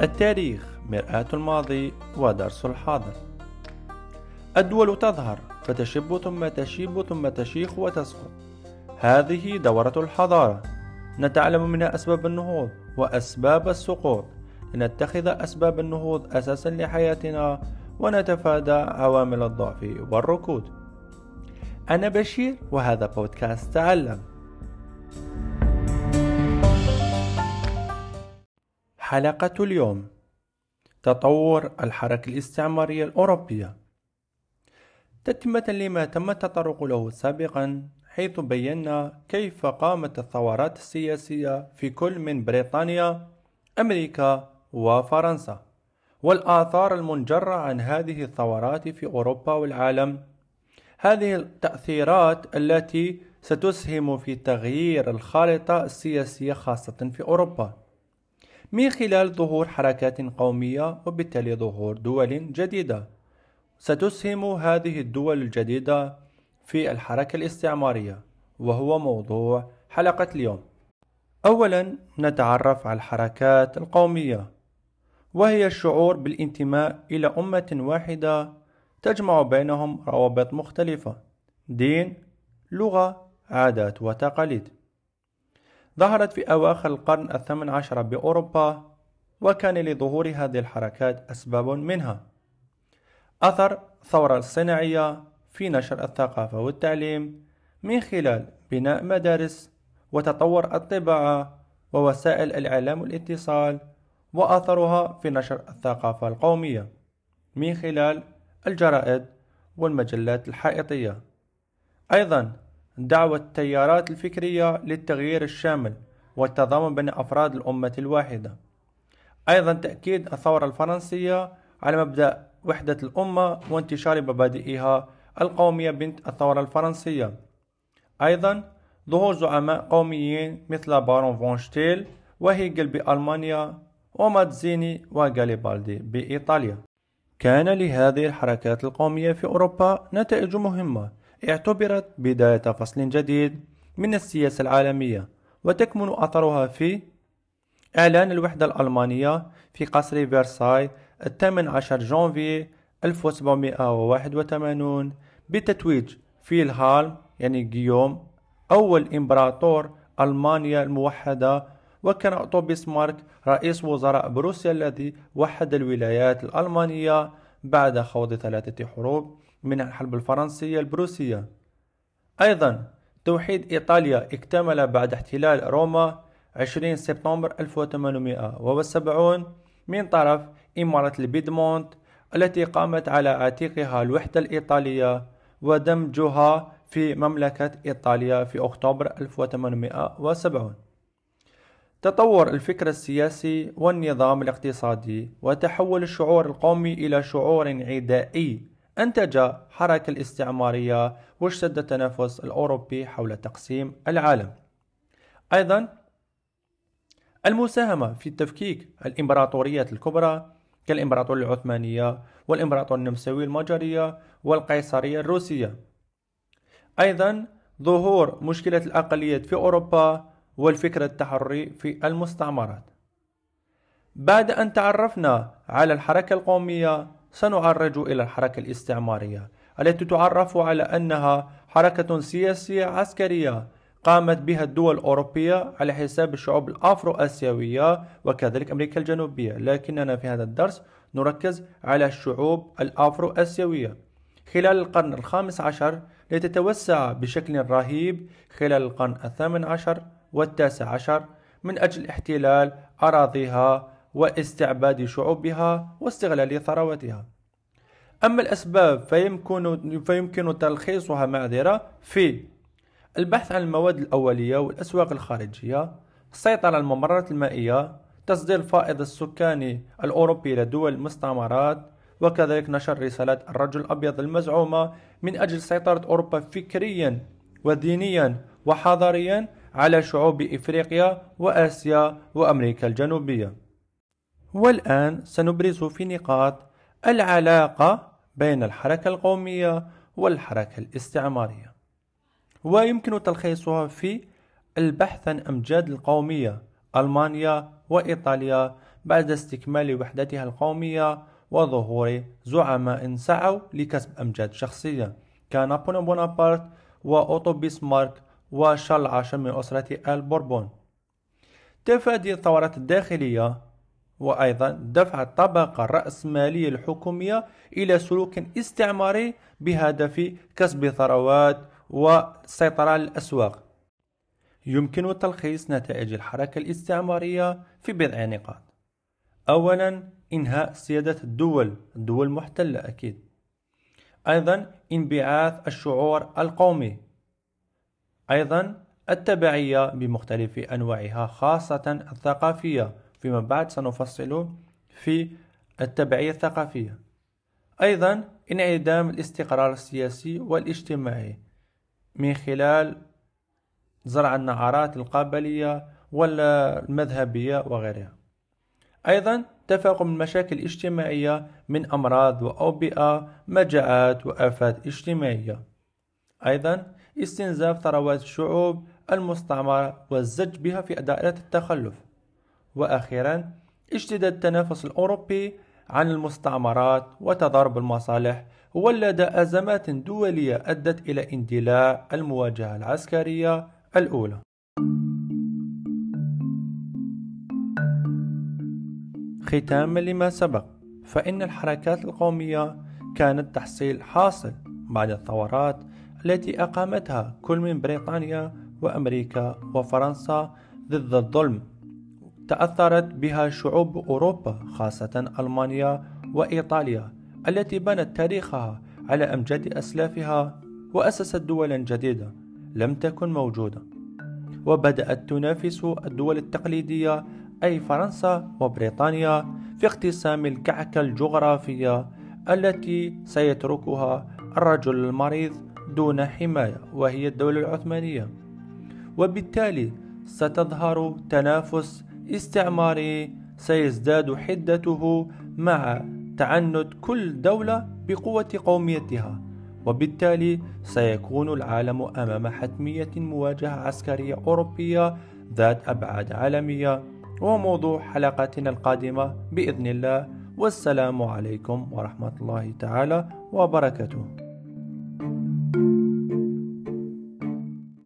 التاريخ مرآة الماضي ودرس الحاضر. الدول تظهر فتشب ثم تشيب ثم تشيخ وتسقط. هذه دورة الحضارة. نتعلم منها أسباب النهوض وأسباب السقوط. لنتخذ أسباب النهوض أساسا لحياتنا ونتفادى عوامل الضعف والركود. أنا بشير وهذا بودكاست تعلم. حلقة اليوم. تطور الحركة الاستعمارية الأوروبية. تتمة لما تم التطرق له سابقا حيث بينا كيف قامت الثورات السياسية في كل من بريطانيا أمريكا وفرنسا والآثار المنجرة عن هذه الثورات في أوروبا والعالم. هذه التأثيرات التي ستسهم في تغيير الخارطة السياسية خاصة في أوروبا. من خلال ظهور حركات قومية وبالتالي ظهور دول جديدة. ستسهم هذه الدول الجديدة في الحركة الاستعمارية وهو موضوع حلقة اليوم. أولا نتعرف على الحركات القومية وهي الشعور بالانتماء إلى أمة واحدة تجمع بينهم روابط مختلفة دين لغة عادات وتقاليد. ظهرت في أواخر القرن الثامن عشر بأوروبا وكان لظهور هذه الحركات أسباب منها. أثر الثورة الصناعية في نشر الثقافة والتعليم من خلال بناء مدارس وتطور الطباعة ووسائل الإعلام والاتصال وأثرها في نشر الثقافة القومية من خلال الجرائد والمجلات الحائطية. أيضا دعوة التيارات الفكرية للتغيير الشامل والتضامن بين أفراد الأمة الواحدة. أيضا تأكيد الثورة الفرنسية على مبدأ وحدة الأمة وانتشار مبادئها القومية بنت الثورة الفرنسية. أيضا ظهور زعماء قوميين مثل بارون فون شتيل وهيجل بألمانيا وماتزيني وغاليبالدي بإيطاليا. كان لهذه الحركات القومية في أوروبا نتائج مهمة اعتبرت بداية فصل جديد من السياسة العالمية وتكمن أثرها في إعلان الوحدة الألمانية في قصر فرساي الثامن عشر جانفي 1781 بتتويج فيلهالم يعني جيوم أول إمبراطور ألمانيا الموحدة وكان أوتو بيسمارك رئيس وزراء بروسيا الذي وحد الولايات الألمانية بعد خوض ثلاثة حروب من الحرب الفرنسية البروسية. أيضا توحيد إيطاليا اكتمل بعد احتلال روما 20 سبتمبر 1870 من طرف إمارة البيدمونت التي قامت على عاتقها الوحدة الإيطالية ودمجها في مملكة إيطاليا في أكتوبر 1870 تطور الفكر السياسي والنظام الاقتصادي وتحول الشعور القومي إلى شعور عدائي أنتج حركة الاستعمارية واشتد التنافس الأوروبي حول تقسيم العالم. أيضا المساهمة في تفكيك الإمبراطوريات الكبرى كالإمبراطورية العثمانية والإمبراطورية النمساوية المجرية والقيصرية الروسية. أيضا ظهور مشكلة الأقليات في أوروبا والفكر التحرري في المستعمرات. بعد أن تعرفنا على الحركة القومية سنعرج إلى الحركة الاستعمارية التي تعرف على أنها حركة سياسية عسكرية قامت بها الدول الأوروبية على حساب الشعوب الأفرو آسيوية وكذلك أمريكا الجنوبية. لكننا في هذا الدرس نركز على الشعوب الأفرو آسيوية خلال القرن الخامس عشر لتتوسع بشكل رهيب خلال القرن الثامن عشر والتاسع عشر من أجل احتلال أراضيها واستعباد شعوبها واستغلال ثروتها. أما الأسباب فيمكن, فيمكن تلخيصها معذرة في البحث عن المواد الأولية والأسواق الخارجية السيطرة على الممرات المائية تصدير الفائض السكاني الأوروبي إلى دول المستعمرات وكذلك نشر رسالات الرجل الأبيض المزعومة من أجل سيطرة أوروبا فكريا ودينيا وحضاريا على شعوب إفريقيا وآسيا وأمريكا الجنوبية. والآن سنبرز في نقاط العلاقة بين الحركة القومية والحركة الاستعمارية. ويمكن تلخيصها في البحث عن أمجاد القومية ألمانيا وإيطاليا بعد استكمال وحدتها القومية وظهور زعماء سعوا لكسب أمجاد شخصية. كنابليون بونابرت وأوتو بيسمارك وشارل العاشر من أسرة آل بوربون. تفادي الثورات الداخلية وأيضا دفع الطبقة الرأسمالية الحكومية إلى سلوك استعماري بهدف كسب ثروات والسيطرة على الأسواق. يمكن تلخيص نتائج الحركة الاستعمارية في بضع نقاط. أولا إنهاء سيادة الدول الدول المحتلة أكيد. أيضا انبعاث الشعور القومي. أيضا التبعية بمختلف أنواعها خاصة الثقافية. فيما بعد سنفصل في التبعية الثقافية. أيضا انعدام الاستقرار السياسي والاجتماعي من خلال زرع النعرات القابلية والمذهبية وغيرها. أيضا تفاقم المشاكل الاجتماعية من أمراض وأوبئة مجاعات وآفات اجتماعية. أيضا استنزاف ثروات الشعوب المستعمرة والزج بها في دائرة التخلف. وأخيرا اشتداد التنافس الأوروبي عن المستعمرات وتضارب المصالح ولد أزمات دولية أدت إلى اندلاع المواجهة العسكرية الأولى. ختاما لما سبق فإن الحركات القومية كانت تحصيل حاصل بعد الثورات التي أقامتها كل من بريطانيا وأمريكا وفرنسا ضد الظلم. تأثرت بها شعوب أوروبا خاصة ألمانيا وإيطاليا التي بنت تاريخها على أمجاد أسلافها وأسست دولا جديدة لم تكن موجودة. وبدأت تنافس الدول التقليدية أي فرنسا وبريطانيا في اقتسام الكعكة الجغرافية التي سيتركها الرجل المريض دون حماية وهي الدولة العثمانية. وبالتالي ستظهر تنافس استعماري سيزداد حدته مع تعنت كل دولة بقوة قوميتها وبالتالي سيكون العالم أمام حتمية مواجهة عسكرية أوروبية ذات أبعاد عالمية وموضوع حلقتنا القادمة بإذن الله. والسلام عليكم ورحمة الله تعالى وبركاته.